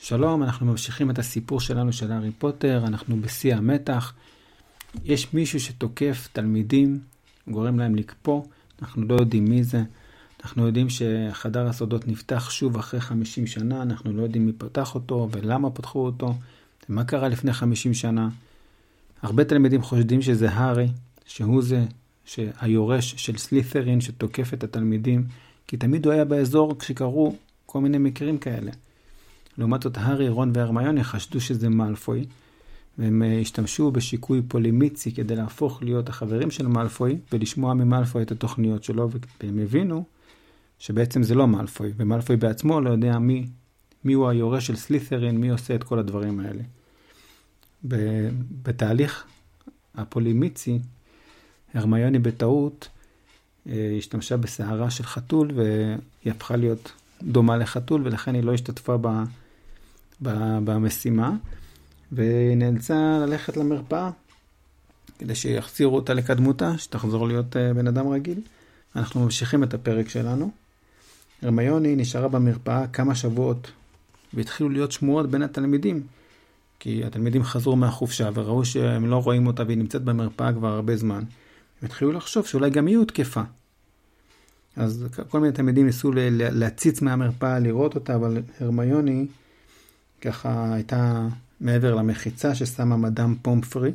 שלום, אנחנו ממשיכים את הסיפור שלנו של הארי פוטר, אנחנו בשיא המתח. יש מישהו שתוקף תלמידים, גורם להם לקפוא, אנחנו לא יודעים מי זה. אנחנו יודעים שחדר הסודות נפתח שוב אחרי 50 שנה, אנחנו לא יודעים מי פתח אותו ולמה פתחו אותו, ומה קרה לפני 50 שנה. הרבה תלמידים חושדים שזה הארי, שהוא זה שהיורש של סלית'רין שתוקף את התלמידים, כי תמיד הוא היה באזור כשקרו כל מיני מקרים כאלה. לעומת זאת, הארי, רון והרמיוני חשדו שזה מאלפוי, והם אה, השתמשו בשיקוי פולימיצי כדי להפוך להיות החברים של מאלפוי ולשמוע ממאלפוי את התוכניות שלו, והם הבינו שבעצם זה לא מאלפוי, ומאלפוי בעצמו לא יודע מי, מי הוא היורש של סלית'רין, מי עושה את כל הדברים האלה. בתהליך הפולימיצי, הרמיוני בטעות אה, השתמשה בסערה של חתול והיא הפכה להיות דומה לחתול ולכן היא לא השתתפה ב, במשימה ונאלצה ללכת למרפאה כדי שיחזירו אותה לקדמותה, שתחזור להיות אה, בן אדם רגיל. אנחנו ממשיכים את הפרק שלנו. הרמיוני נשארה במרפאה כמה שבועות והתחילו להיות שמועות בין התלמידים כי התלמידים חזרו מהחופשה וראו שהם לא רואים אותה והיא נמצאת במרפאה כבר הרבה זמן. הם התחילו לחשוב שאולי גם היא הותקפה. אז כל מיני תלמידים ניסו להציץ מהמרפאה לראות אותה, אבל הרמיוני ככה הייתה מעבר למחיצה ששמה מדאם פומפרי,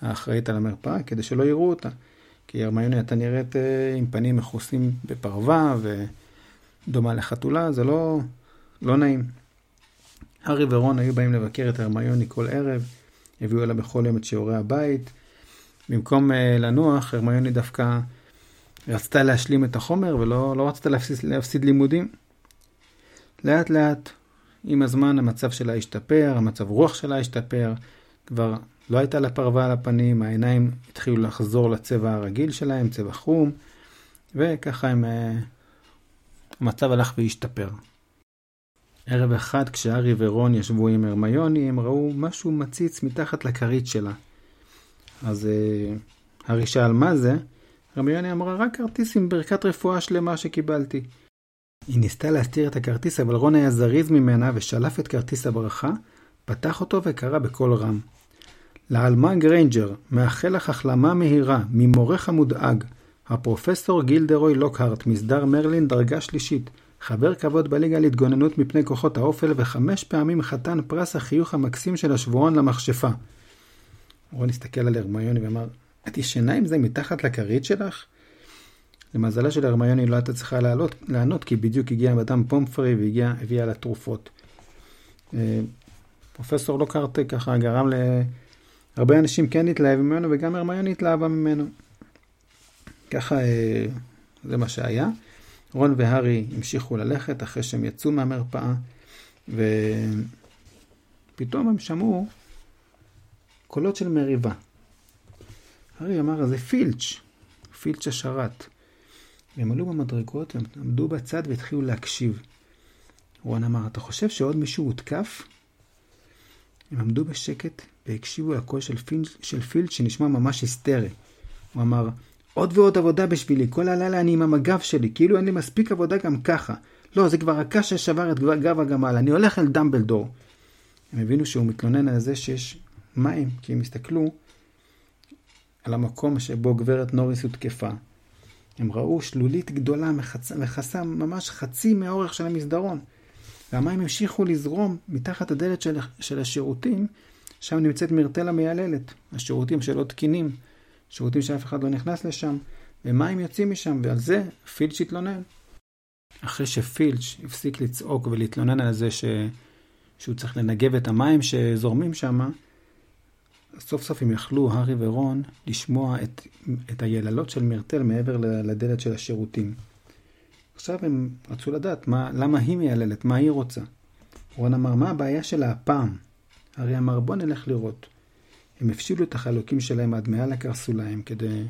האחראית על המרפאה, כדי שלא יראו אותה. כי הרמיוני הייתה נראית אה, עם פנים מכוסים בפרווה ודומה לחתולה, זה לא, לא נעים. הארי ורון היו באים לבקר את הרמיוני כל ערב, הביאו לה בכל יום את שיעורי הבית. במקום uh, לנוח, הרמיוני דווקא רצתה להשלים את החומר ולא לא רצתה להפסיד, להפסיד לימודים. לאט לאט, עם הזמן המצב שלה השתפר, המצב רוח שלה השתפר, כבר לא הייתה לה פרווה על הפנים, העיניים התחילו לחזור לצבע הרגיל שלהם, צבע חום, וככה הם, אה, המצב הלך והשתפר. ערב אחד כשהארי ורון ישבו עם הרמיוני, הם ראו משהו מציץ מתחת לכרית שלה. אז אה, הארי שאל מה זה? הרמיוני אמרה רק כרטיס עם ברכת רפואה שלמה שקיבלתי. היא ניסתה להסתיר את הכרטיס, אבל רון היה זריז ממנה ושלף את כרטיס הברכה, פתח אותו וקרא בקול רם. לעלמה גריינג'ר, מאחל לך החלמה מהירה, ממורך המודאג, הפרופסור גילדרוי לוקהרט, מסדר מרלין, דרגה שלישית. חבר כבוד בליגה להתגוננות מפני כוחות האופל וחמש פעמים חתן פרס החיוך המקסים של השבועון למכשפה. רון הסתכל על הרמיוני ואמר, את ישנה עם זה מתחת לכרית שלך? למזלה של הרמיוני לא הייתה צריכה לעלות, לענות כי בדיוק הגיע מדאם פומפרי והביאה לה תרופות. אה, פרופסור לוקארט ככה גרם להרבה אנשים כן להתלהב ממנו וגם הרמיוני התלהבה ממנו. ככה אה, זה מה שהיה. רון והארי המשיכו ללכת אחרי שהם יצאו מהמרפאה, ופתאום הם שמעו קולות של מריבה. הארי אמר, זה פילץ', פילץ' השרת. והם עלו במדרגות, הם עמדו בצד והתחילו להקשיב. רון אמר, אתה חושב שעוד מישהו הותקף? הם עמדו בשקט והקשיבו לקול של, פיל, של פילץ' שנשמע ממש היסטרי. הוא אמר, עוד ועוד עבודה בשבילי, כל הלילה אני עם המגף שלי, כאילו אין לי מספיק עבודה גם ככה. לא, זה כבר הקש ששבר את גב הגמל, אני הולך אל דמבלדור. הם הבינו שהוא מתלונן על זה שיש מים, כי הם הסתכלו על המקום שבו גברת נוריס הותקפה. הם ראו שלולית גדולה מכסה ממש חצי מהאורך של המסדרון. והמים המשיכו לזרום מתחת הדלת של, של השירותים, שם נמצאת מרטל המייללת, השירותים שלא תקינים. שירותים שאף אחד לא נכנס לשם, ומים יוצאים משם, ועל זה פילץ' התלונן. אחרי שפילץ' הפסיק לצעוק ולהתלונן על זה ש... שהוא צריך לנגב את המים שזורמים שם, סוף סוף הם יכלו, הארי ורון, לשמוע את, את היללות של מרטל מעבר לדלת של השירותים. עכשיו הם רצו לדעת מה, למה היא מייללת, מה היא רוצה. רון אמר, מה הבעיה שלה הפעם? הארי אמר, בוא נלך לראות. הם הפשילו את החלוקים שלהם עד מעל הקרסוליים כדי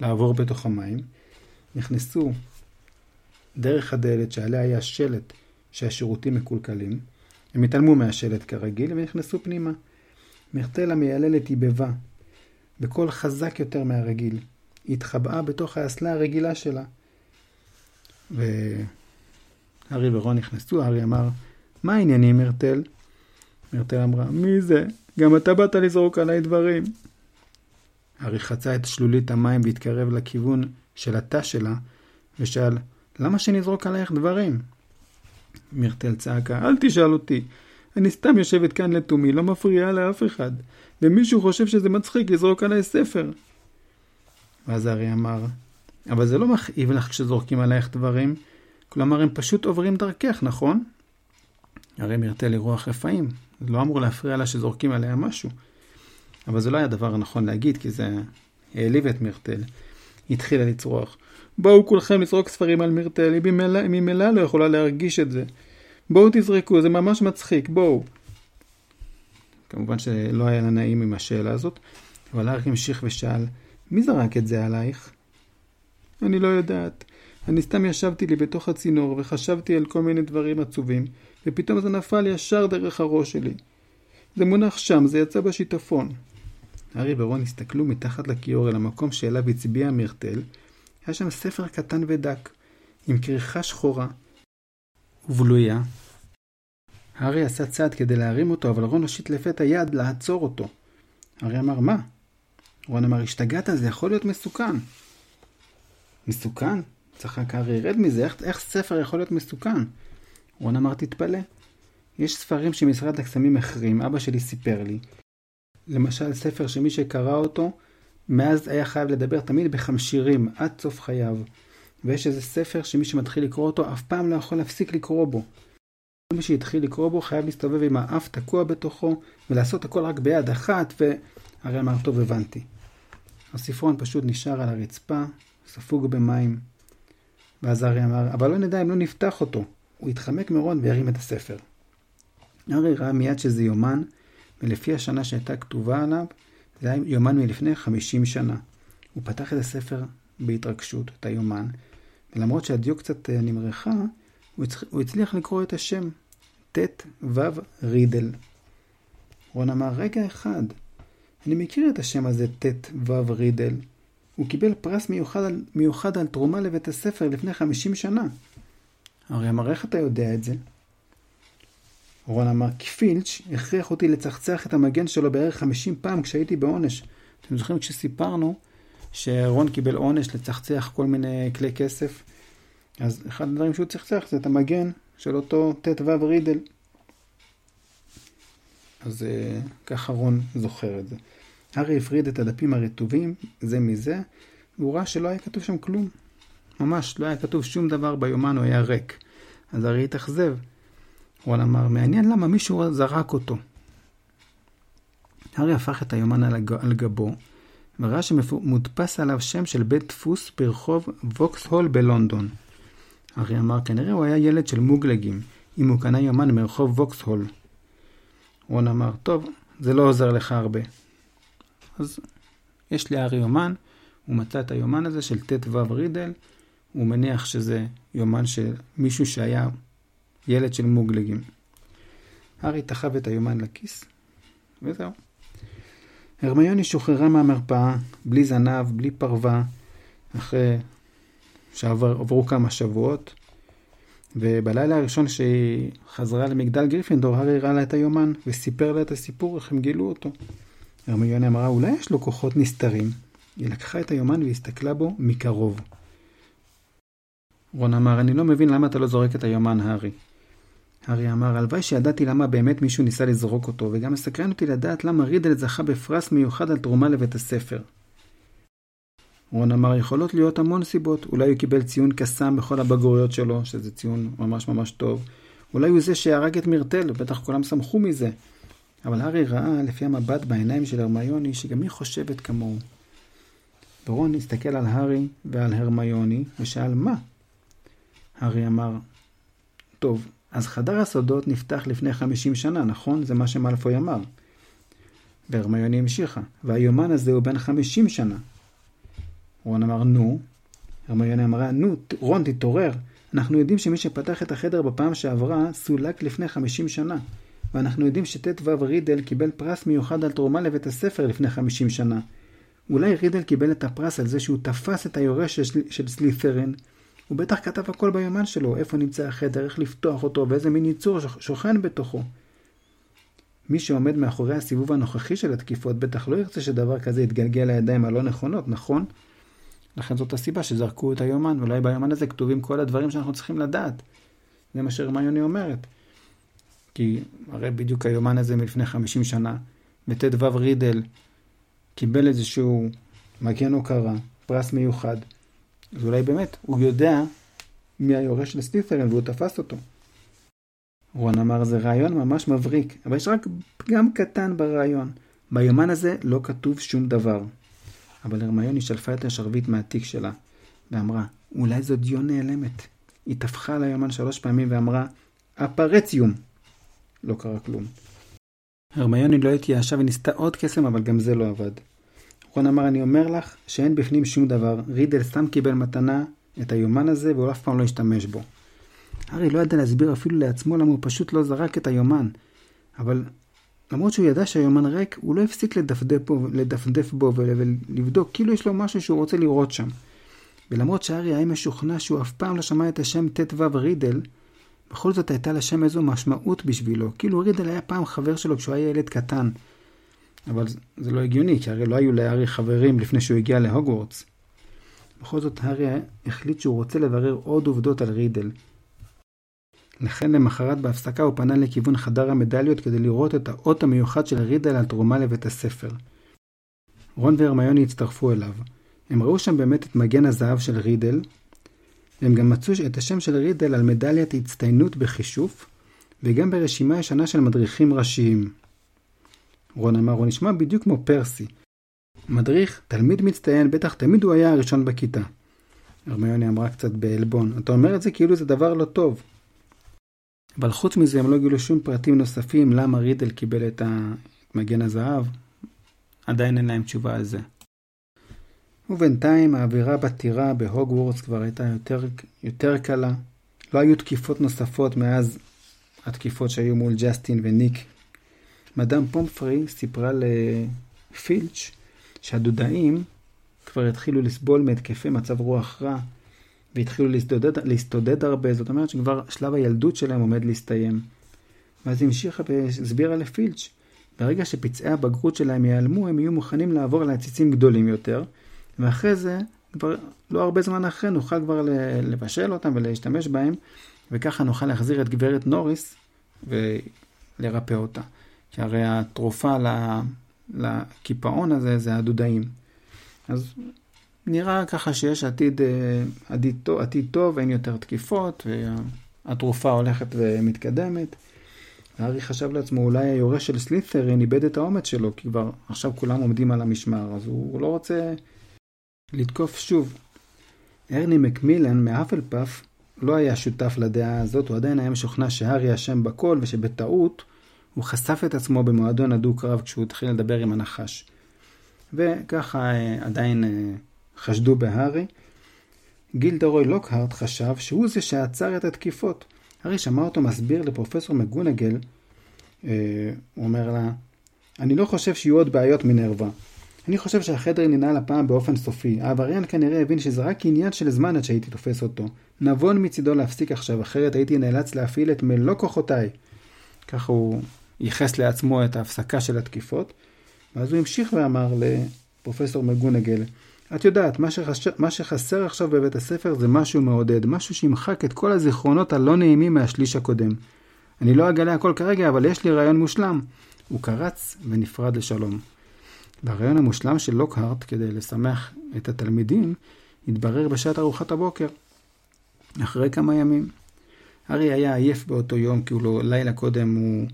לעבור בתוך המים. נכנסו דרך הדלת שעליה היה שלט שהשירותים מקולקלים. הם התעלמו מהשלט כרגיל ונכנסו פנימה. מרטל המייללת היבבה, בקול חזק יותר מהרגיל. היא התחבאה בתוך האסלה הרגילה שלה. והארי ורון נכנסו, הארי אמר, מה העניינים מרטל? מירטל אמרה, מי זה? גם אתה באת לזרוק עליי דברים. הארי חצה את שלולית המים והתקרב לכיוון של התא שלה, ושאל, למה שנזרוק עלייך דברים? מירטל צעקה, אל תשאל אותי. אני סתם יושבת כאן לתומי, לא מפריעה לאף אחד. ומישהו חושב שזה מצחיק לזרוק עליי ספר. ואז הארי אמר, אבל זה לא מכאיב לך כשזורקים עלייך דברים, כלומר הם פשוט עוברים דרכך, נכון? הרי מירטל היא רוח רפאים, זה לא אמור להפריע לה שזורקים עליה משהו. אבל זה לא היה דבר נכון להגיד, כי זה העליב את מירטל. היא התחילה לצרוח. בואו כולכם לזרוק ספרים על מירטל, היא ממילא לא יכולה להרגיש את זה. בואו תזרקו, זה ממש מצחיק, בואו. כמובן שלא היה לה נעים עם השאלה הזאת, אבל הארי המשיך ושאל, מי זרק את זה עלייך? אני לא יודעת. אני סתם ישבתי לי בתוך הצינור וחשבתי על כל מיני דברים עצובים, ופתאום זה נפל ישר דרך הראש שלי. זה מונח שם, זה יצא בשיטפון. הארי ורון הסתכלו מתחת לכיור אל המקום שאליו הצביע מירטל. היה שם ספר קטן ודק, עם כריכה שחורה ובלויה. הארי עשה צעד כדי להרים אותו, אבל רון הושיט לפתע יד לעצור אותו. הארי אמר, מה? רון אמר, השתגעת, זה יכול להיות מסוכן. מסוכן? צחק הארי, רד מזה, איך, איך ספר יכול להיות מסוכן? רון אמר, תתפלא. יש ספרים שמשרד הקסמים החרים, אבא שלי סיפר לי. למשל, ספר שמי שקרא אותו, מאז היה חייב לדבר תמיד בחמשירים, עד סוף חייו. ויש איזה ספר שמי שמתחיל לקרוא אותו, אף פעם לא יכול להפסיק לקרוא בו. כל מי שהתחיל לקרוא בו חייב להסתובב עם האף תקוע בתוכו, ולעשות הכל רק ביד אחת, והרי אמר, טוב, הבנתי. הספרון פשוט נשאר על הרצפה, ספוג במים. ואז ארי אמר, אבל לא נדע אם לא נפתח אותו. הוא התחמק מרון והרים את הספר. ארי ראה מיד שזה יומן, ולפי השנה שהייתה כתובה עליו, זה היה יומן מלפני 50 שנה. הוא פתח את הספר בהתרגשות, את היומן, ולמרות שהדיו קצת אה, נמרחה, הוא הצליח לקרוא את השם, ט' ו' רידל. רון אמר, רגע אחד, אני מכיר את השם הזה, ט' ו' רידל. הוא קיבל פרס מיוחד על, מיוחד על תרומה לבית הספר לפני 50 שנה. הרי איך אתה יודע את זה? רון אמר, כי פילץ' הכריח אותי לצחצח את המגן שלו בערך 50 פעם כשהייתי בעונש. אתם זוכרים כשסיפרנו שרון קיבל עונש לצחצח כל מיני כלי כסף? אז אחד הדברים שהוא צחצח זה את המגן של אותו ט"ו רידל. אז uh, ככה רון זוכר את זה. הארי הפריד את הדפים הרטובים זה מזה, והוא ראה שלא היה כתוב שם כלום. ממש, לא היה כתוב שום דבר ביומן, הוא היה ריק. אז הארי התאכזב. רון אמר, מעניין למה מישהו זרק אותו. הארי הפך את היומן על, הג... על גבו, וראה שמודפס עליו שם של בית דפוס ברחוב ווקסהול בלונדון. הארי אמר, כנראה הוא היה ילד של מוגלגים, אם הוא קנה יומן מרחוב ווקסהול. רון אמר, טוב, זה לא עוזר לך הרבה. אז יש לארי יומן, הוא מצא את היומן הזה של ט"ו רידל, הוא מניח שזה יומן של מישהו שהיה ילד של מוגלגים. הארי תחב את היומן לכיס, וזהו. הרמיוני שוחררה מהמרפאה, בלי זנב, בלי פרווה, אחרי שעברו כמה שבועות, ובלילה הראשון שהיא חזרה למגדל גריפינדור, הארי הראה לה את היומן, וסיפר לה את הסיפור, איך הם גילו אותו. הרמיוני אמרה, אולי יש לו כוחות נסתרים. היא לקחה את היומן והסתכלה בו מקרוב. רון אמר, אני לא מבין למה אתה לא זורק את היומן, הארי. הארי אמר, הלוואי שידעתי למה באמת מישהו ניסה לזרוק אותו, וגם מסקרן אותי לדעת למה רידל זכה בפרס מיוחד על תרומה לבית הספר. רון אמר, יכולות להיות המון סיבות. אולי הוא קיבל ציון קסאם בכל הבגרויות שלו, שזה ציון ממש ממש טוב. אולי הוא זה שהרג את מירטל, בטח כולם שמחו מזה. אבל הארי ראה, לפי המבט בעיניים של הרמיוני, שגם היא חושבת כמוהו. ורון הסתכל על הארי ועל הרמיוני ושאל מה? הארי אמר, טוב, אז חדר הסודות נפתח לפני 50 שנה, נכון? זה מה שמלפוי אמר. והרמיוני המשיכה, והיומן הזה הוא בן 50 שנה. רון אמר, נו. הרמיוני אמרה, נו, רון, תתעורר. אנחנו יודעים שמי שפתח את החדר בפעם שעברה, סולק לפני 50 שנה. ואנחנו יודעים שט"ו רידל קיבל פרס מיוחד על תרומה לבית הספר לפני 50 שנה. אולי רידל קיבל את הפרס על זה שהוא תפס את היורש של, של סלית'רן. הוא בטח כתב הכל ביומן שלו, איפה נמצא החדר, איך לפתוח אותו, ואיזה מין יצור שוכן בתוכו. מי שעומד מאחורי הסיבוב הנוכחי של התקיפות בטח לא ירצה שדבר כזה יתגלגל לידיים הלא נכונות, נכון? לכן זאת הסיבה שזרקו את היומן, ואולי ביומן הזה כתובים כל הדברים שאנחנו צריכים לדעת. זה מה שהרמיוני אומרת. כי הרי בדיוק היומן הזה מלפני 50 שנה, וט"ו רידל קיבל איזשהו מגן הוקרה, פרס מיוחד. אז אולי באמת, הוא יודע מי היורש של סלית'רין והוא תפס אותו. רון אמר זה רעיון ממש מבריק, אבל יש רק פגם קטן ברעיון. ביומן הזה לא כתוב שום דבר. אבל הרמיוני שלפה את השרביט מהתיק שלה, ואמרה, אולי זו דיו נעלמת. היא טפחה על היומן שלוש פעמים ואמרה, אפרציום. לא קרה כלום. הרמיוני לא התייאשה וניסתה עוד קסם, אבל גם זה לא עבד. רון אמר, אני אומר לך שאין בפנים שום דבר. רידל סתם קיבל מתנה את היומן הזה, והוא אף פעם לא השתמש בו. הארי לא ידע להסביר אפילו לעצמו למה הוא פשוט לא זרק את היומן. אבל למרות שהוא ידע שהיומן ריק, הוא לא הפסיק לדפדף בו, לדפדף בו ולבדוק, כאילו יש לו משהו שהוא רוצה לראות שם. ולמרות שהארי היה משוכנע שהוא אף פעם לא שמע את השם ט"ו רידל, בכל זאת הייתה לשם איזו משמעות בשבילו, כאילו רידל היה פעם חבר שלו כשהוא היה ילד קטן. אבל זה לא הגיוני, כי הרי לא היו להארי חברים לפני שהוא הגיע להוגוורטס. בכל זאת הארי החליט שהוא רוצה לברר עוד עובדות על רידל, לכן למחרת בהפסקה הוא פנה לכיוון חדר המדליות כדי לראות את האות המיוחד של רידל על תרומה לבית הספר. רון והרמיוני הצטרפו אליו. הם ראו שם באמת את מגן הזהב של רידל, והם גם מצאו את השם של רידל על מדליית הצטיינות בחישוף, וגם ברשימה ישנה של מדריכים ראשיים. רון אמר, הוא נשמע בדיוק כמו פרסי. מדריך, תלמיד מצטיין, בטח תמיד הוא היה הראשון בכיתה. הרמיוני אמרה קצת בעלבון, אתה אומר את זה כאילו זה דבר לא טוב. אבל חוץ מזה הם לא גילו שום פרטים נוספים למה רידל קיבל את מגן הזהב. עדיין אין להם תשובה על זה. ובינתיים האווירה בטירה בהוגוורטס כבר הייתה יותר, יותר קלה. לא היו תקיפות נוספות מאז התקיפות שהיו מול ג'סטין וניק. מדאם פומפרי סיפרה לפילץ' שהדודאים כבר התחילו לסבול מהתקפי מצב רוח רע והתחילו להסתודד, להסתודד הרבה, זאת אומרת שכבר שלב הילדות שלהם עומד להסתיים. ואז היא המשיכה והסבירה לפילץ', ברגע שפצעי הבגרות שלהם ייעלמו, הם יהיו מוכנים לעבור לעציצים גדולים יותר, ואחרי זה, כבר לא הרבה זמן אחרי, נוכל כבר לבשל אותם ולהשתמש בהם, וככה נוכל להחזיר את גברת נוריס ולרפא אותה. כי הרי התרופה לקיפאון הזה זה הדודאים. אז נראה ככה שיש עתיד, אה, עתיד, טוב, עתיד טוב, אין יותר תקיפות, והתרופה הולכת ומתקדמת. הארי חשב לעצמו, אולי היורש של סלית'רין איבד את האומץ שלו, כי כבר עכשיו כולם עומדים על המשמר, אז הוא לא רוצה לתקוף שוב. ארני מקמילן מאפלפף לא היה שותף לדעה הזאת, הוא עדיין היה משוכנע שהארי אשם בכל ושבטעות הוא חשף את עצמו במועדון הדו-קרב כשהוא התחיל לדבר עם הנחש. וככה אה, עדיין אה, חשדו בהארי. גילדרוי לוקהארט חשב שהוא זה שעצר את התקיפות. הארי שמע אותו מסביר לפרופסור מגונגל, אה, הוא אומר לה, אני לא חושב שיהיו עוד בעיות מנרווה. אני חושב שהחדר ננעל הפעם באופן סופי. העבריין כנראה הבין שזה רק עניין של זמן עד שהייתי תופס אותו. נבון מצידו להפסיק עכשיו, אחרת הייתי נאלץ להפעיל את מלוא כוחותיי. ככה הוא ייחס לעצמו את ההפסקה של התקיפות. ואז הוא המשיך ואמר לפרופסור מגונגל, את יודעת, מה, שחש... מה שחסר עכשיו בבית הספר זה משהו מעודד, משהו שימחק את כל הזיכרונות הלא נעימים מהשליש הקודם. אני לא אגלה הכל כרגע, אבל יש לי רעיון מושלם. הוא קרץ ונפרד לשלום. והרעיון המושלם של לוקהארט, כדי לשמח את התלמידים, התברר בשעת ארוחת הבוקר. אחרי כמה ימים. ארי היה עייף באותו יום, לא, לילה קודם הוא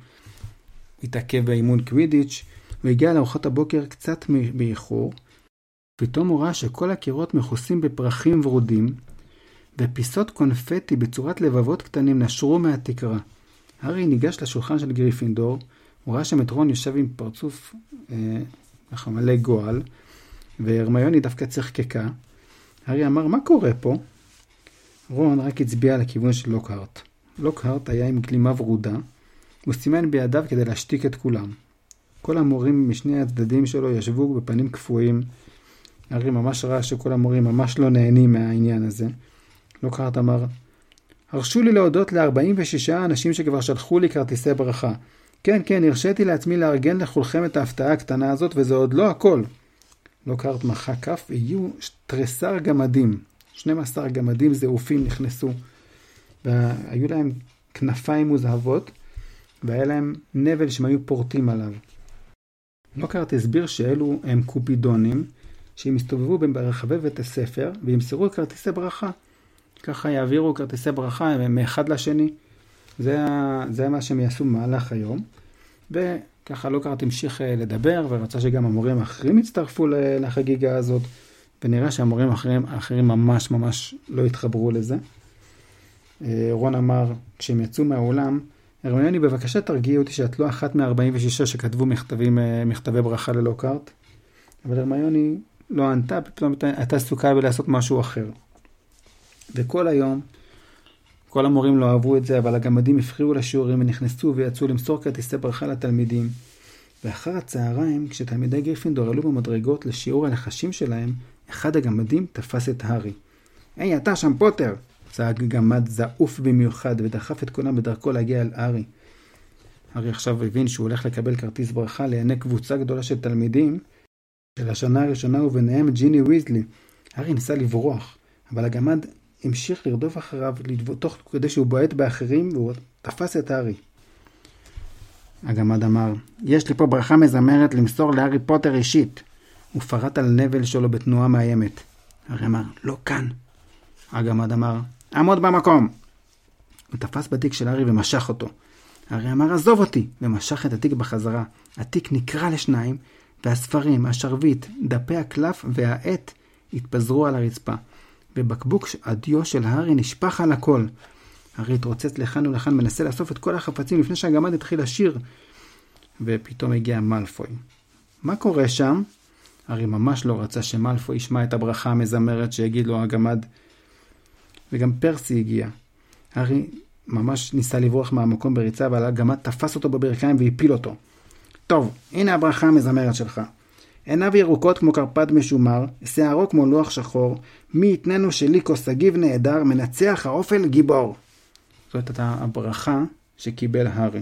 התעכב באימון קווידיץ', הוא הגיע לארוחת הבוקר קצת באיחור, פתאום הוא ראה שכל הקירות מכוסים בפרחים ורודים, ופיסות קונפטי בצורת לבבות קטנים נשרו מהתקרה. הארי ניגש לשולחן של גריפינדור, הוא ראה שם את רון יושב עם פרצוף אה, מלא גועל, והרמיוני דווקא צחקקה. הארי אמר, מה קורה פה? רון רק הצביע לכיוון של לוקהארט. לוקהארט היה עם גלימה ורודה, הוא סימן בידיו כדי להשתיק את כולם. כל המורים משני הצדדים שלו ישבו בפנים קפואים, הארי ממש ראה שכל המורים ממש לא נהנים מהעניין הזה. לוקהרט אמר, הרשו לי להודות ל-46 אנשים שכבר שלחו לי כרטיסי ברכה. כן, כן, הרשיתי לעצמי לארגן לכולכם את ההפתעה הקטנה הזאת, וזה עוד לא הכל. לוקהרט מחא כף, יהיו תריסר גמדים. 12 גמדים זעופים נכנסו, והיו להם כנפיים מוזהבות, והיה להם נבל שהם היו פורטים עליו. לוקהרט הסביר שאלו הם קופידונים, שהם יסתובבו ברחבי בית הספר וימסרו כרטיסי ברכה. ככה יעבירו כרטיסי ברכה מאחד לשני. זה, זה מה שהם יעשו במהלך היום. וככה לוקהרט המשיך אה, לדבר ורצה שגם המורים האחרים יצטרפו לחגיגה הזאת. ונראה שהמורים האחרים, האחרים ממש ממש לא התחברו לזה. אה, רון אמר, כשהם יצאו מהאולם, הרמיוני בבקשה תרגיעי אותי שאת לא אחת מ-46 שכתבו מכתבים, אה, מכתבי ברכה ללוקהרט. אבל הרמיוני לא ענתה, פתאום הייתה עסוקה בלעשות משהו אחר. וכל היום, כל המורים לא אהבו את זה, אבל הגמדים הפריעו לשיעורים ונכנסו ויצאו למסור כרטיסי ברכה לתלמידים. ואחר הצהריים, כשתלמידי גריפינדור עלו במדרגות לשיעור הלחשים שלהם, אחד הגמדים תפס את הארי. היי, אתה שם פוטר! צעק גמד זעוף במיוחד ודחף את כולם בדרכו להגיע אל הארי. הארי עכשיו הבין שהוא הולך לקבל כרטיס ברכה לעיני קבוצה גדולה של תלמידים של השנה הראשונה וביניהם ג'יני ויזלי. הארי ניסה לברוח, אבל הגמד המשיך לרדוף אחריו תוך כדי שהוא בועט באחרים והוא תפס את הארי. הגמד אמר, יש לי פה ברכה מזמרת למסור להארי פוטר אישית. הוא פרט על נבל שלו בתנועה מאיימת. הארי אמר, לא כאן. הגמד אמר, עמוד במקום. הוא תפס בתיק של הארי ומשך אותו. הארי אמר, עזוב אותי, ומשך את התיק בחזרה. התיק נקרע לשניים, והספרים, השרביט, דפי הקלף והעט התפזרו על הרצפה. ובקבוק הדיו של הארי נשפך על הכל. הארי התרוצץ לכאן ולכאן, מנסה לאסוף את כל החפצים לפני שהגמד התחיל לשיר. ופתאום הגיע מאלפוי. מה קורה שם? הארי ממש לא רצה שמאלפוי ישמע את הברכה המזמרת שהגיד לו הגמד. וגם פרסי הגיע. הארי ממש ניסה לברוח מהמקום בריצה, אבל הגמד תפס אותו בברכיים והפיל אותו. טוב, הנה הברכה המזמרת שלך. עיניו ירוקות כמו קרפד משומר, שערו כמו לוח שחור, מי יתננו שליקו שגיב נהדר, מנצח האופל גיבור. זאת הייתה הברכה שקיבל הארי.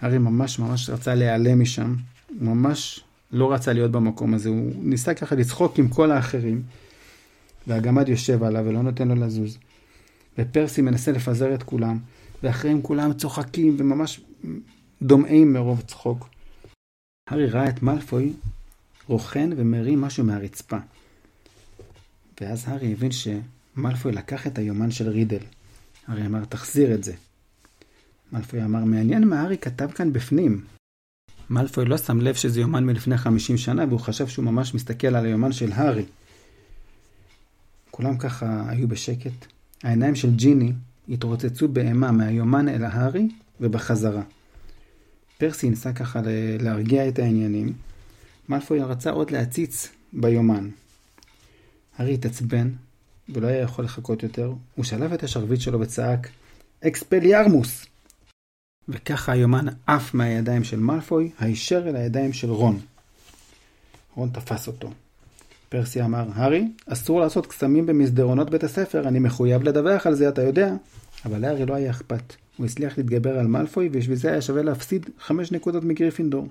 הארי ממש ממש רצה להיעלם משם, הוא ממש לא רצה להיות במקום הזה, הוא ניסה ככה לצחוק עם כל האחרים, והגמד יושב עליו ולא נותן לו לזוז. ופרסי מנסה לפזר את כולם, ואחריהם כולם צוחקים וממש דומעים מרוב צחוק. הארי ראה את מאלפוי רוכן ומרים משהו מהרצפה. ואז הארי הבין שמאלפוי לקח את היומן של רידל. הארי אמר, תחזיר את זה. מאלפוי אמר, מעניין מה הארי כתב כאן בפנים. מאלפוי לא שם לב שזה יומן מלפני 50 שנה, והוא חשב שהוא ממש מסתכל על היומן של הארי. כולם ככה היו בשקט. העיניים של ג'יני התרוצצו באימה מהיומן אל ההארי ובחזרה. פרסי ניסה ככה להרגיע את העניינים. מאלפוי רצה עוד להציץ ביומן. הארי התעצבן, ולא היה יכול לחכות יותר. הוא שלף את השרביט שלו וצעק, אקספליארמוס! וככה היומן עף מהידיים של מאלפוי, הישר אל הידיים של רון. רון תפס אותו. פרסי אמר, הארי, אסור לעשות קסמים במסדרונות בית הספר, אני מחויב לדווח על זה, אתה יודע. אבל להארי לא היה אכפת. הוא הצליח להתגבר על מאלפוי, ובשביל זה היה שווה להפסיד חמש נקודות מגריפינדור.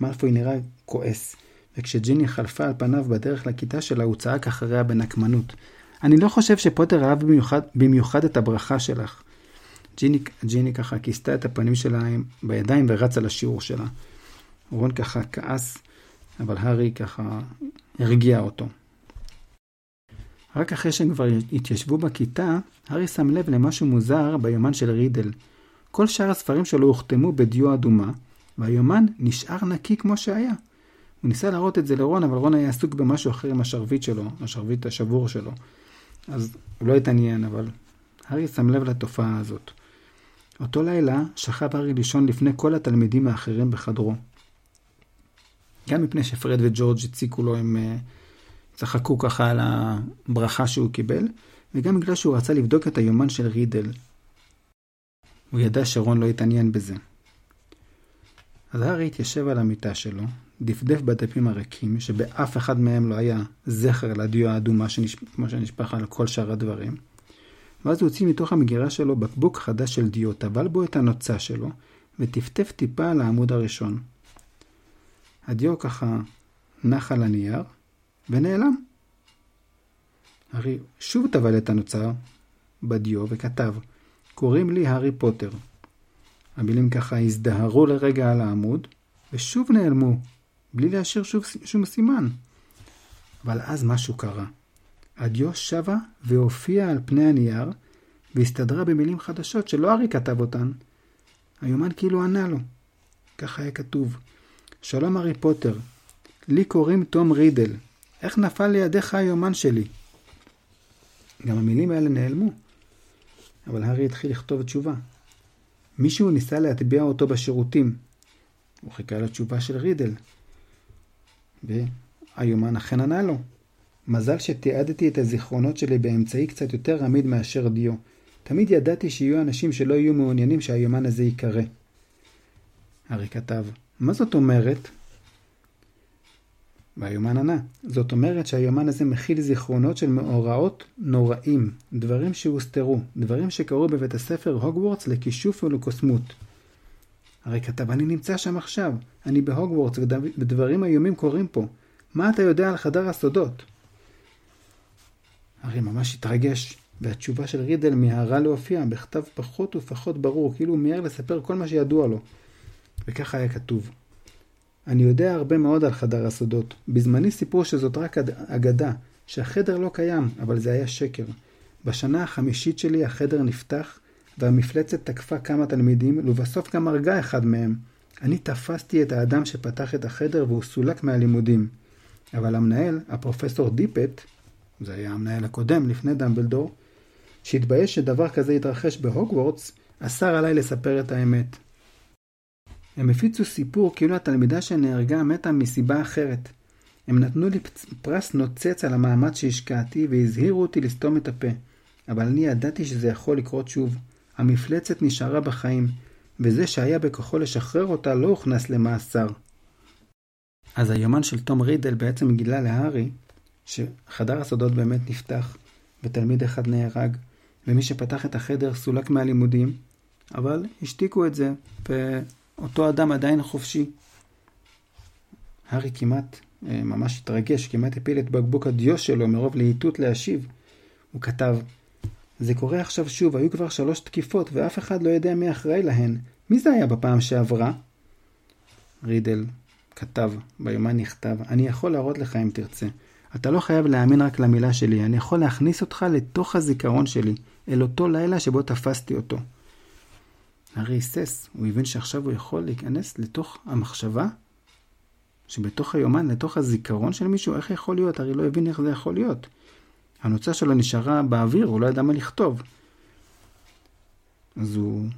מאלפוי נראה כועס, וכשג'יני חלפה על פניו בדרך לכיתה שלה, הוא צעק אחריה בנקמנות. אני לא חושב שפוטר אהב במיוחד, במיוחד את הברכה שלך. ג'יני, ג'יני ככה כיסתה את הפנים שלה בידיים ורצה לשיעור שלה. רון ככה כעס, אבל הארי ככה הרגיע אותו. רק אחרי שהם כבר התיישבו בכיתה, הארי שם לב למשהו מוזר ביומן של רידל. כל שאר הספרים שלו הוחתמו בדיו אדומה, והיומן נשאר נקי כמו שהיה. הוא ניסה להראות את זה לרון, אבל רון היה עסוק במשהו אחר עם השרביט שלו, השרביט השבור שלו. אז הוא לא התעניין, אבל הארי שם לב לתופעה הזאת. אותו לילה שכב הארי לישון לפני כל התלמידים האחרים בחדרו. גם מפני שפרד וג'ורג' הציקו לו, הם uh, צחקו ככה על הברכה שהוא קיבל, וגם בגלל שהוא רצה לבדוק את היומן של רידל. הוא ידע שרון לא התעניין בזה. אז הארי התיישב על המיטה שלו, דפדף בדפים הריקים, שבאף אחד מהם לא היה זכר לדיו האדומה שנש... כמו שנשפך על כל שאר הדברים. ואז הוא הוציא מתוך המגירה שלו בקבוק חדש של דיו, טבל בו את הנוצה שלו, וטפטף טיפה על העמוד הראשון. הדיו ככה נח על הנייר ונעלם. הארי שוב טבל את הנוצר בדיו וכתב, קוראים לי הארי פוטר. המילים ככה הזדהרו לרגע על העמוד, ושוב נעלמו, בלי להשאיר שוב, שום סימן. אבל אז משהו קרה. הדיו שבה והופיעה על פני הנייר, והסתדרה במילים חדשות שלא הארי כתב אותן. היומן כאילו ענה לו. ככה היה כתוב: שלום הארי פוטר, לי קוראים תום רידל. איך נפל לידיך היומן שלי? גם המילים האלה נעלמו. אבל הארי התחיל לכתוב תשובה. מישהו ניסה להטביע אותו בשירותים. הוא חיכה לתשובה של רידל. והיומן אכן ענה לו. מזל שתיעדתי את הזיכרונות שלי באמצעי קצת יותר עמיד מאשר דיו. תמיד ידעתי שיהיו אנשים שלא יהיו מעוניינים שהיומן הזה ייקרא. הארי כתב, מה זאת אומרת? והיומן ענה, זאת אומרת שהיומן הזה מכיל זיכרונות של מאורעות נוראים, דברים שהוסתרו, דברים שקרו בבית הספר הוגוורטס לכישוף ולקוסמות. הרי כתב, אני נמצא שם עכשיו, אני בהוגוורטס ודברים איומים קורים פה. מה אתה יודע על חדר הסודות? הרי ממש התרגש, והתשובה של רידל מיהרה להופיע בכתב פחות ופחות ברור, כאילו הוא מיהר לספר כל מה שידוע לו. וככה היה כתוב. אני יודע הרבה מאוד על חדר הסודות. בזמני סיפרו שזאת רק אגדה, שהחדר לא קיים, אבל זה היה שקר. בשנה החמישית שלי החדר נפתח, והמפלצת תקפה כמה תלמידים, ובסוף גם הרגה אחד מהם. אני תפסתי את האדם שפתח את החדר והוא סולק מהלימודים. אבל המנהל, הפרופסור דיפט, זה היה המנהל הקודם לפני דמבלדור, שהתבייש שדבר כזה יתרחש בהוגוורטס, אסר עליי לספר את האמת. הם הפיצו סיפור כאילו התלמידה שנהרגה מתה מסיבה אחרת. הם נתנו לי פרס נוצץ על המאמץ שהשקעתי והזהירו אותי לסתום את הפה. אבל אני ידעתי שזה יכול לקרות שוב. המפלצת נשארה בחיים, וזה שהיה בכוחו לשחרר אותה לא הוכנס למאסר. אז היומן של תום רידל בעצם גילה להארי שחדר הסודות באמת נפתח, ותלמיד אחד נהרג, ומי שפתח את החדר סולק מהלימודים, אבל השתיקו את זה, אותו אדם עדיין חופשי. הארי כמעט אה, ממש התרגש, כמעט הפיל את בקבוק הדיו שלו מרוב להיטות להשיב. הוא כתב, זה קורה עכשיו שוב, היו כבר שלוש תקיפות ואף אחד לא יודע מי אחראי להן. מי זה היה בפעם שעברה? רידל כתב, ביומן נכתב, אני יכול להראות לך אם תרצה. אתה לא חייב להאמין רק למילה שלי, אני יכול להכניס אותך לתוך הזיכרון שלי, אל אותו לילה שבו תפסתי אותו. הרי היסס, הוא הבין שעכשיו הוא יכול להיכנס לתוך המחשבה שבתוך היומן, לתוך הזיכרון של מישהו, איך יכול להיות? הרי לא הבין איך זה יכול להיות. הנוצה שלו נשארה באוויר, הוא לא ידע מה לכתוב. אז הוא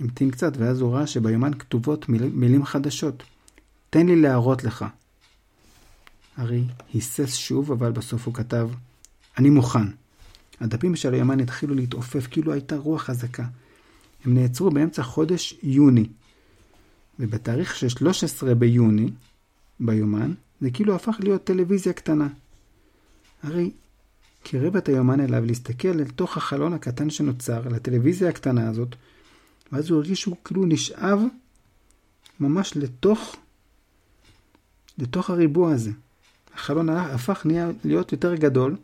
המתין קצת, ואז הוא ראה שביומן כתובות מיל... מילים חדשות. תן לי להראות לך. הרי היסס שוב, אבל בסוף הוא כתב, אני מוכן. הדפים של היומן התחילו להתעופף כאילו הייתה רוח חזקה. הם נעצרו באמצע חודש יוני. ובתאריך של 13 ביוני, ביומן, זה כאילו הפך להיות טלוויזיה קטנה. הרי קירב את היומן אליו להסתכל אל תוך החלון הקטן שנוצר, לטלוויזיה הקטנה הזאת, ואז הוא הרגיש שהוא כאילו נשאב ממש לתוך, לתוך הריבוע הזה. החלון הפך נהיה להיות יותר גדול,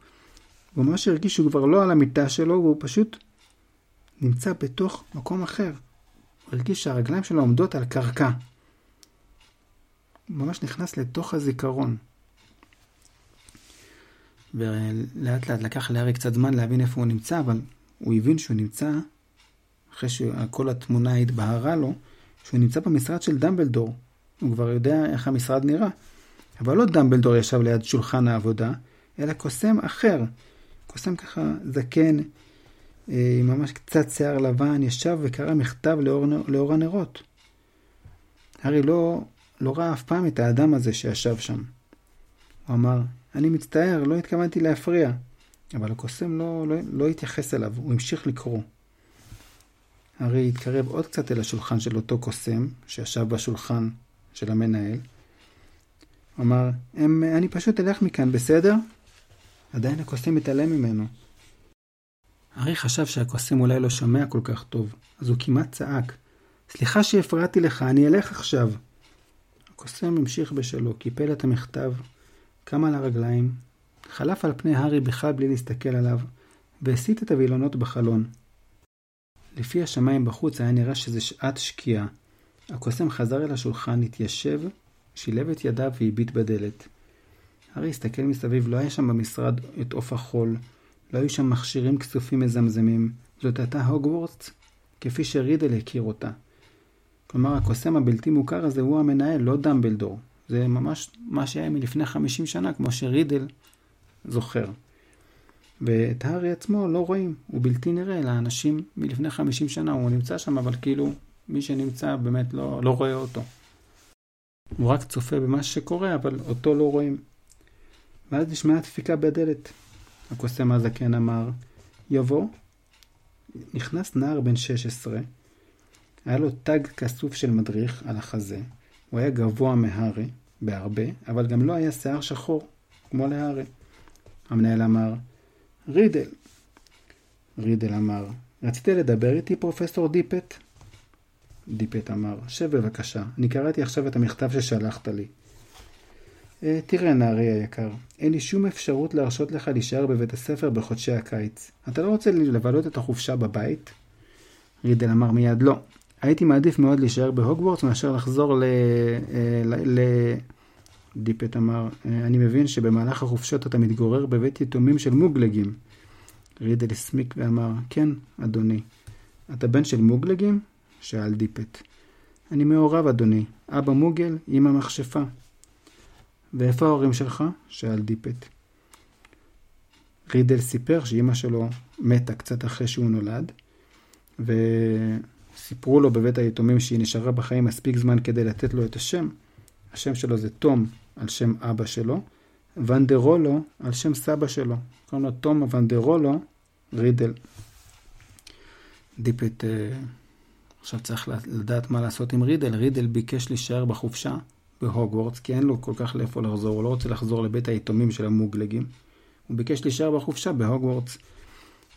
הוא ממש הרגיש שהוא כבר לא על המיטה שלו, והוא פשוט נמצא בתוך מקום אחר. הוא הרגיש שהרגליים שלו עומדות על קרקע. הוא ממש נכנס לתוך הזיכרון. ולאט לאט לקח לארי קצת זמן להבין איפה הוא נמצא, אבל הוא הבין שהוא נמצא, אחרי שכל התמונה התבהרה לו, שהוא נמצא במשרד של דמבלדור. הוא כבר יודע איך המשרד נראה. אבל לא דמבלדור ישב ליד שולחן העבודה, אלא קוסם אחר. קוסם ככה זקן, עם ממש קצת שיער לבן, ישב וקרא מכתב לאור, לאור הנרות. הארי לא, לא ראה אף פעם את האדם הזה שישב שם. הוא אמר, אני מצטער, לא התכוונתי להפריע. אבל הקוסם לא, לא, לא התייחס אליו, הוא המשיך לקרוא. הארי התקרב עוד קצת אל השולחן של אותו קוסם, שישב בשולחן של המנהל. הוא אמר, אני פשוט אלך מכאן, בסדר? עדיין הקוסם מתעלם ממנו. הארי חשב שהקוסם אולי לא שומע כל כך טוב, אז הוא כמעט צעק, סליחה שהפרעתי לך, אני אלך עכשיו. הקוסם המשיך בשלו, קיפל את המכתב, קם על הרגליים, חלף על פני הארי בכלל בלי להסתכל עליו, והסיט את הווילונות בחלון. לפי השמיים בחוץ היה נראה שזה שעת שקיעה. הקוסם חזר אל השולחן, התיישב, שילב את ידיו והביט בדלת. הארי הסתכל מסביב, לא היה שם במשרד את עוף החול, לא היו שם מכשירים כסופים מזמזמים. זאת הייתה הוגוורטס, כפי שרידל הכיר אותה. כלומר, הקוסם הבלתי מוכר הזה הוא המנהל, לא דמבלדור. זה ממש מה שהיה מלפני 50 שנה, כמו שרידל זוכר. ואת הארי עצמו לא רואים, הוא בלתי נראה לאנשים מלפני 50 שנה, הוא נמצא שם, אבל כאילו מי שנמצא באמת לא, לא רואה אותו. הוא רק צופה במה שקורה, אבל אותו לא רואים. ואז נשמעה דפיקה בדלת. הקוסם הזקן אמר, יבוא. נכנס נער בן 16, היה לו תג כסוף של מדריך על החזה, הוא היה גבוה מהארי, בהרבה, אבל גם לא היה שיער שחור, כמו להארי. המנהל אמר, רידל. רידל אמר, רצית לדבר איתי, פרופסור דיפט? דיפט אמר, שב בבקשה, אני קראתי עכשיו את המכתב ששלחת לי. אה, תראה, נערי היקר, אין לי שום אפשרות להרשות לך להישאר בבית הספר בחודשי הקיץ. אתה לא רוצה לבלות את החופשה בבית? רידל אמר מיד לא. הייתי מעדיף מאוד להישאר בהוגוורטס מאשר לחזור ל... אה, ל... ל... דיפט אמר, אה, אני מבין שבמהלך החופשות אתה מתגורר בבית יתומים של מוגלגים. רידל הסמיק ואמר, כן, אדוני. אתה בן של מוגלגים? שאל דיפט. אני מעורב, אדוני. אבא מוגלג, אמא מכשפה. ואיפה ההורים שלך? שאל דיפט. רידל סיפר שאימא שלו מתה קצת אחרי שהוא נולד, וסיפרו לו בבית היתומים שהיא נשארה בחיים מספיק זמן כדי לתת לו את השם. השם שלו זה תום על שם אבא שלו, ונדרולו על שם סבא שלו. קוראים לו תום ונדרולו רידל. דיפט אה, עכשיו צריך לדעת מה לעשות עם רידל. רידל ביקש להישאר בחופשה בהוגוורטס, כי אין לו כל כך לאיפה לחזור, הוא לא רוצה לחזור לבית היתומים של המוגלגים. הוא ביקש להישאר בחופשה בהוגוורטס.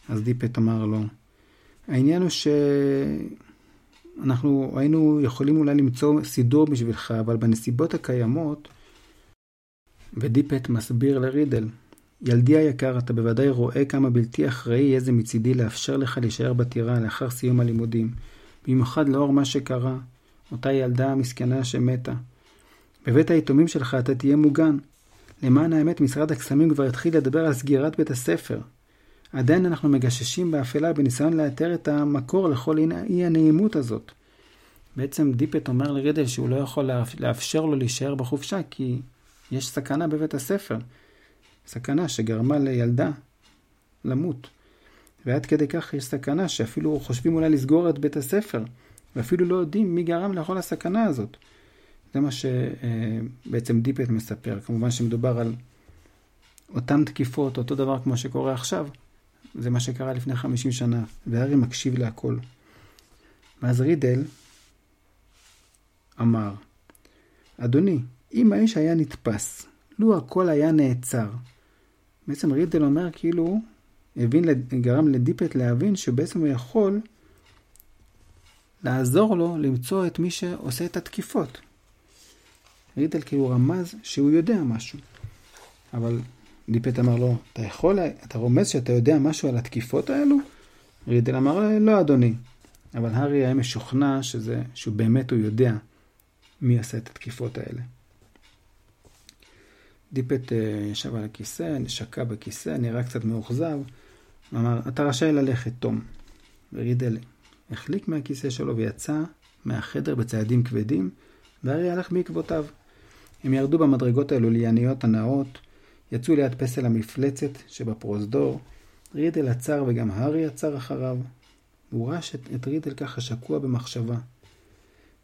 אז דיפט אמר לו, העניין הוא שאנחנו היינו יכולים אולי למצוא סידור בשבילך, אבל בנסיבות הקיימות, ודיפט מסביר לרידל, ילדי היקר, אתה בוודאי רואה כמה בלתי אחראי יהיה זה מצידי לאפשר לך להישאר בטירה לאחר סיום הלימודים, במיוחד לאור מה שקרה, אותה ילדה מסכנה שמתה. בבית היתומים שלך אתה תהיה מוגן. למען האמת, משרד הקסמים כבר התחיל לדבר על סגירת בית הספר. עדיין אנחנו מגששים באפלה בניסיון לאתר את המקור לכל אי הנעימות הזאת. בעצם דיפט אומר לרידל שהוא לא יכול לאפשר לו להישאר בחופשה כי יש סכנה בבית הספר. סכנה שגרמה לילדה למות. ועד כדי כך יש סכנה שאפילו חושבים אולי לסגור את בית הספר, ואפילו לא יודעים מי גרם לכל הסכנה הזאת. זה מה שבעצם דיפט מספר. כמובן שמדובר על אותן תקיפות, אותו דבר כמו שקורה עכשיו. זה מה שקרה לפני 50 שנה, והארי מקשיב להכל. ואז רידל אמר, אדוני, אם האיש היה נתפס, לו הכל היה נעצר. בעצם רידל אומר כאילו, הבין, גרם לדיפט להבין שבעצם הוא יכול לעזור לו למצוא את מי שעושה את התקיפות. רידל כאילו רמז שהוא יודע משהו. אבל דיפט אמר לו, אתה יכול, אתה רומז שאתה יודע משהו על התקיפות האלו? רידל אמר, לא אדוני. אבל הארי היה משוכנע שזה, שהוא באמת הוא יודע מי עשה את התקיפות האלה. דיפט uh, ישב על הכיסא, שקע בכיסא, נראה קצת מאוכזב. אמר, אתה רשאי ללכת, תום. ורידל החליק מהכיסא שלו ויצא מהחדר בצעדים כבדים, והארי הלך בעקבותיו. הם ירדו במדרגות הלולייניות הנאות, יצאו ליד פסל המפלצת שבפרוזדור, רידל עצר וגם הארי עצר אחריו. הוא ראה את רידל ככה שקוע במחשבה.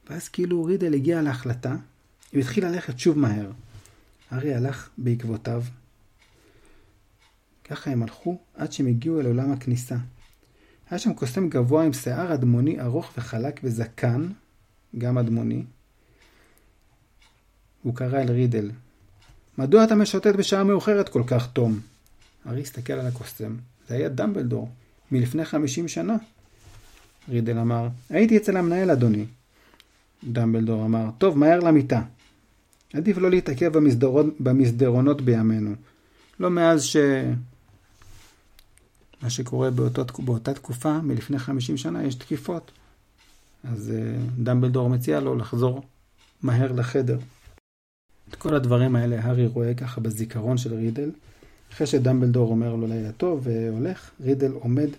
ואז כאילו רידל הגיע להחלטה, הוא התחיל ללכת שוב מהר. הארי הלך בעקבותיו. ככה הם הלכו עד שהם הגיעו אל עולם הכניסה. היה שם קוסם גבוה עם שיער אדמוני ארוך וחלק וזקן, גם אדמוני, הוא קרא אל רידל. מדוע אתה משוטט בשעה מאוחרת כל כך, תום? הארי הסתכל על הקוסם. זה היה דמבלדור, מלפני חמישים שנה. רידל אמר, הייתי אצל המנהל, אדוני. דמבלדור אמר, טוב, מהר למיטה. עדיף לא להתעכב במסדרונות, במסדרונות בימינו. לא מאז ש... מה שקורה באותו, באותה תקופה, מלפני 50 שנה, יש תקיפות. אז אה, דמבלדור מציע לו לחזור מהר לחדר. את כל הדברים האלה הארי רואה ככה בזיכרון של רידל. אחרי שדמבלדור אומר לו לילה טוב והולך, רידל עומד,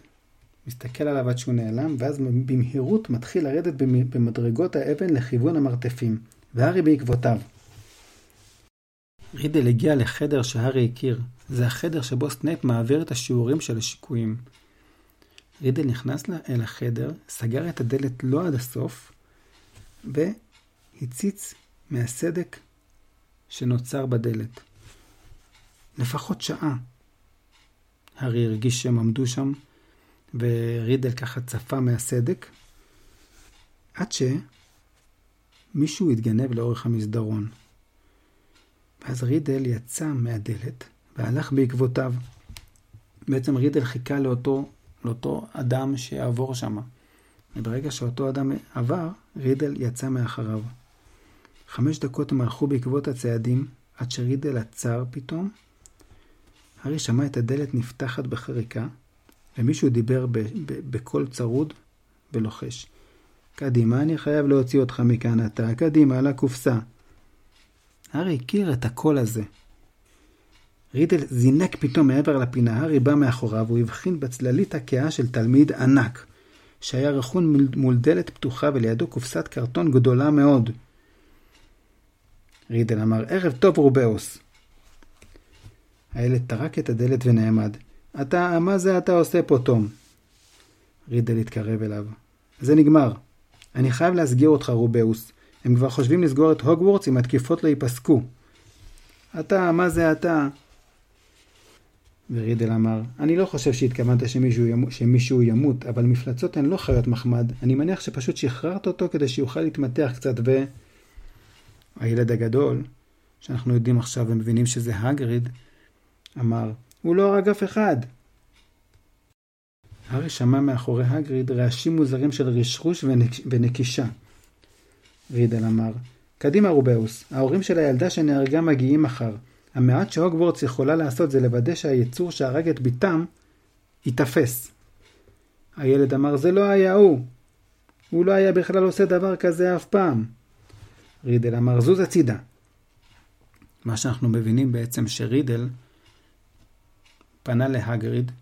מסתכל עליו עד שהוא נעלם, ואז במהירות מתחיל לרדת במדרגות האבן לכיוון המרתפים, והארי בעקבותיו. רידל הגיע לחדר שהארי הכיר. זה החדר שבו סנייפ מעביר את השיעורים של השיקויים. רידל נכנס אל החדר, סגר את הדלת לא עד הסוף, והציץ מהסדק שנוצר בדלת. לפחות שעה. הארי הרגיש שהם עמדו שם, ורידל ככה צפה מהסדק, עד שמישהו התגנב לאורך המסדרון. ואז רידל יצא מהדלת והלך בעקבותיו. בעצם רידל חיכה לאותו, לאותו אדם שיעבור שם. וברגע שאותו אדם עבר, רידל יצא מאחריו. חמש דקות הם הלכו בעקבות הצעדים, עד שרידל עצר פתאום. הארי שמע את הדלת נפתחת בחריקה, ומישהו דיבר בקול צרוד ולוחש. קדימה, אני חייב להוציא אותך מכאן אתה, קדימה, לקופסה. הארי הכיר את הקול הזה. רידל זינק פתאום מעבר לפינה, הארי בא מאחוריו, הוא הבחין בצללית הכהה של תלמיד ענק, שהיה רכון מול דלת פתוחה ולידו קופסת קרטון גדולה מאוד. רידל אמר, ערב טוב רובאוס. הילד טרק את הדלת ונעמד. אתה, מה זה אתה עושה פה, תום? רידל התקרב אליו. זה נגמר. אני חייב להסגיר אותך, רובאוס. הם כבר חושבים לסגור את הוגוורטס אם התקיפות לא ייפסקו. אתה, מה זה אתה? ורידל אמר, אני לא חושב שהתכוונת שמישהו, ימות, שמישהו ימות, אבל מפלצות הן לא חיות מחמד. אני מניח שפשוט שחררת אותו כדי שיוכל להתמתח קצת ו... הילד הגדול, שאנחנו יודעים עכשיו ומבינים שזה הגריד, אמר, הוא לא הרג אף אחד. הארי שמע מאחורי הגריד רעשים מוזרים של רשרוש ונק... ונקישה. רידל אמר, קדימה רובאוס, ההורים של הילדה שנהרגה מגיעים מחר. המעט שהוגוורטס יכולה לעשות זה לוודא שהיצור שהרג את בתם ייתפס. הילד אמר, זה לא היה הוא. הוא לא היה בכלל עושה דבר כזה אף פעם. רידל אמר, זוז הצידה. מה שאנחנו מבינים בעצם שרידל פנה להגריד,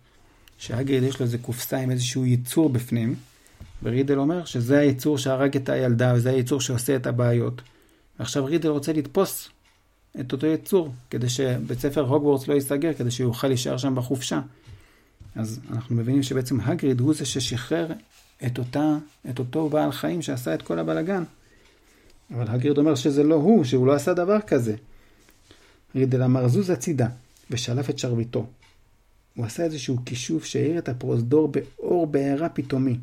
שהגריד יש לו איזה קופסה עם איזשהו ייצור בפנים, ורידל אומר שזה היצור שהרג את הילדה וזה היצור שעושה את הבעיות. ועכשיו רידל רוצה לתפוס את אותו יצור, כדי שבית ספר הוגוורטס לא ייסגר, כדי שיוכל להישאר שם בחופשה. אז אנחנו מבינים שבעצם הגריד הוא זה ששחרר את, אותה, את אותו בעל חיים שעשה את כל הבלגן. אבל הגריד אומר שזה לא הוא, שהוא לא עשה דבר כזה. רידל אמר זוז הצידה, ושלף את שרביטו. הוא עשה איזשהו כישוף שהאיר את הפרוזדור באור בעירה פתאומי.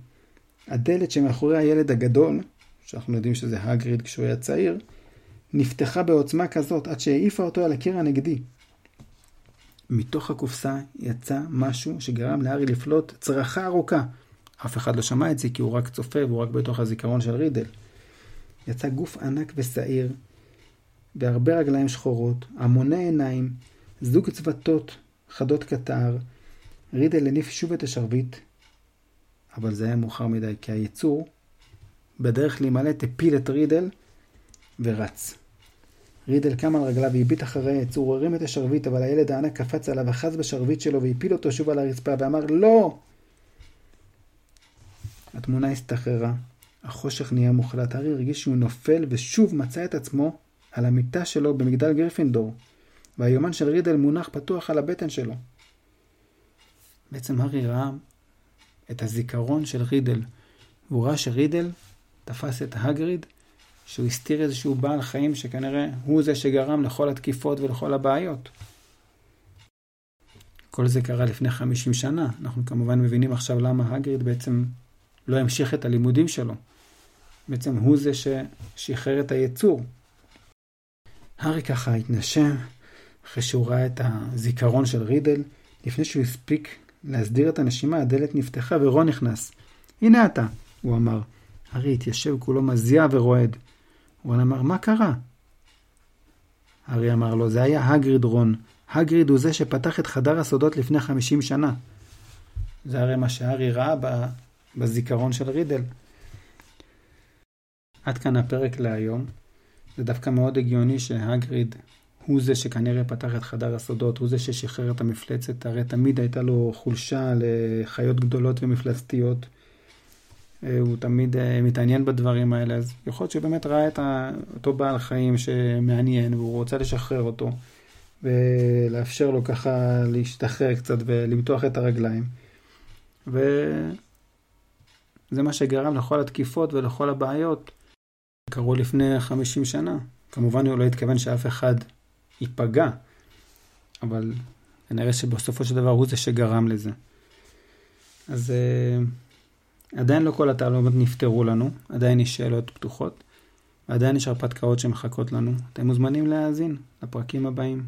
הדלת שמאחורי הילד הגדול, שאנחנו יודעים שזה הגריד כשהוא היה צעיר, נפתחה בעוצמה כזאת עד שהעיפה אותו על הקיר הנגדי. מתוך הקופסה יצא משהו שגרם לארי לפלוט צרחה ארוכה. אף אחד לא שמע את זה כי הוא רק צופה והוא רק בתוך הזיכרון של רידל. יצא גוף ענק ושעיר, והרבה רגליים שחורות, המוני עיניים, זוג צוותות חדות קטר. רידל הניף שוב את השרביט, אבל זה היה מאוחר מדי, כי היצור, בדרך להימלט, הפיל את רידל ורץ. רידל קם על רגליו והביט אחרי היצור, הרים את השרביט, אבל הילד הענק קפץ עליו, אחז בשרביט שלו והפיל אותו שוב על הרצפה ואמר לא! התמונה הסתחררה, החושך נהיה מוחלט, הארי הרגיש שהוא נופל ושוב מצא את עצמו על המיטה שלו במגדל גריפינדור, והיומן של רידל מונח פתוח על הבטן שלו. בעצם הארי ראה את הזיכרון של רידל, והוא ראה שרידל תפס את הגריד, שהוא הסתיר איזשהו בעל חיים שכנראה הוא זה שגרם לכל התקיפות ולכל הבעיות. כל זה קרה לפני 50 שנה. אנחנו כמובן מבינים עכשיו למה הגריד בעצם לא המשיך את הלימודים שלו. בעצם הוא זה ששחרר את היצור. הארי ככה התנשם אחרי שהוא ראה את הזיכרון של רידל. לפני שהוא הספיק להסדיר את הנשימה, הדלת נפתחה ורון נכנס. הנה אתה, הוא אמר. הארי התיישב כולו מזיע ורועד. רון אמר, מה קרה? הארי אמר לו, זה היה הגריד רון. הגריד הוא זה שפתח את חדר הסודות לפני 50 שנה. זה הרי מה שהארי ראה בזיכרון של רידל. עד כאן הפרק להיום. זה דווקא מאוד הגיוני שהגריד הוא זה שכנראה פתח את חדר הסודות, הוא זה ששחרר את המפלצת, הרי תמיד הייתה לו חולשה לחיות גדולות ומפלצתיות. אה, הוא תמיד אה, מתעניין בדברים האלה, אז יכול להיות שבאמת ראה את אותו בעל חיים שמעניין והוא רוצה לשחרר אותו ולאפשר לו ככה להשתחרר קצת ולמתוח את הרגליים. וזה מה שגרם לכל התקיפות ולכל הבעיות שקרו לפני 50 שנה. כמובן הוא לא התכוון שאף אחד ייפגע, אבל כנראה שבסופו של דבר הוא זה שגרם לזה. אז uh, עדיין לא כל התעלומות נפתרו לנו, עדיין יש שאלות פתוחות, ועדיין יש הרפתקאות שמחכות לנו. אתם מוזמנים להאזין לפרקים הבאים.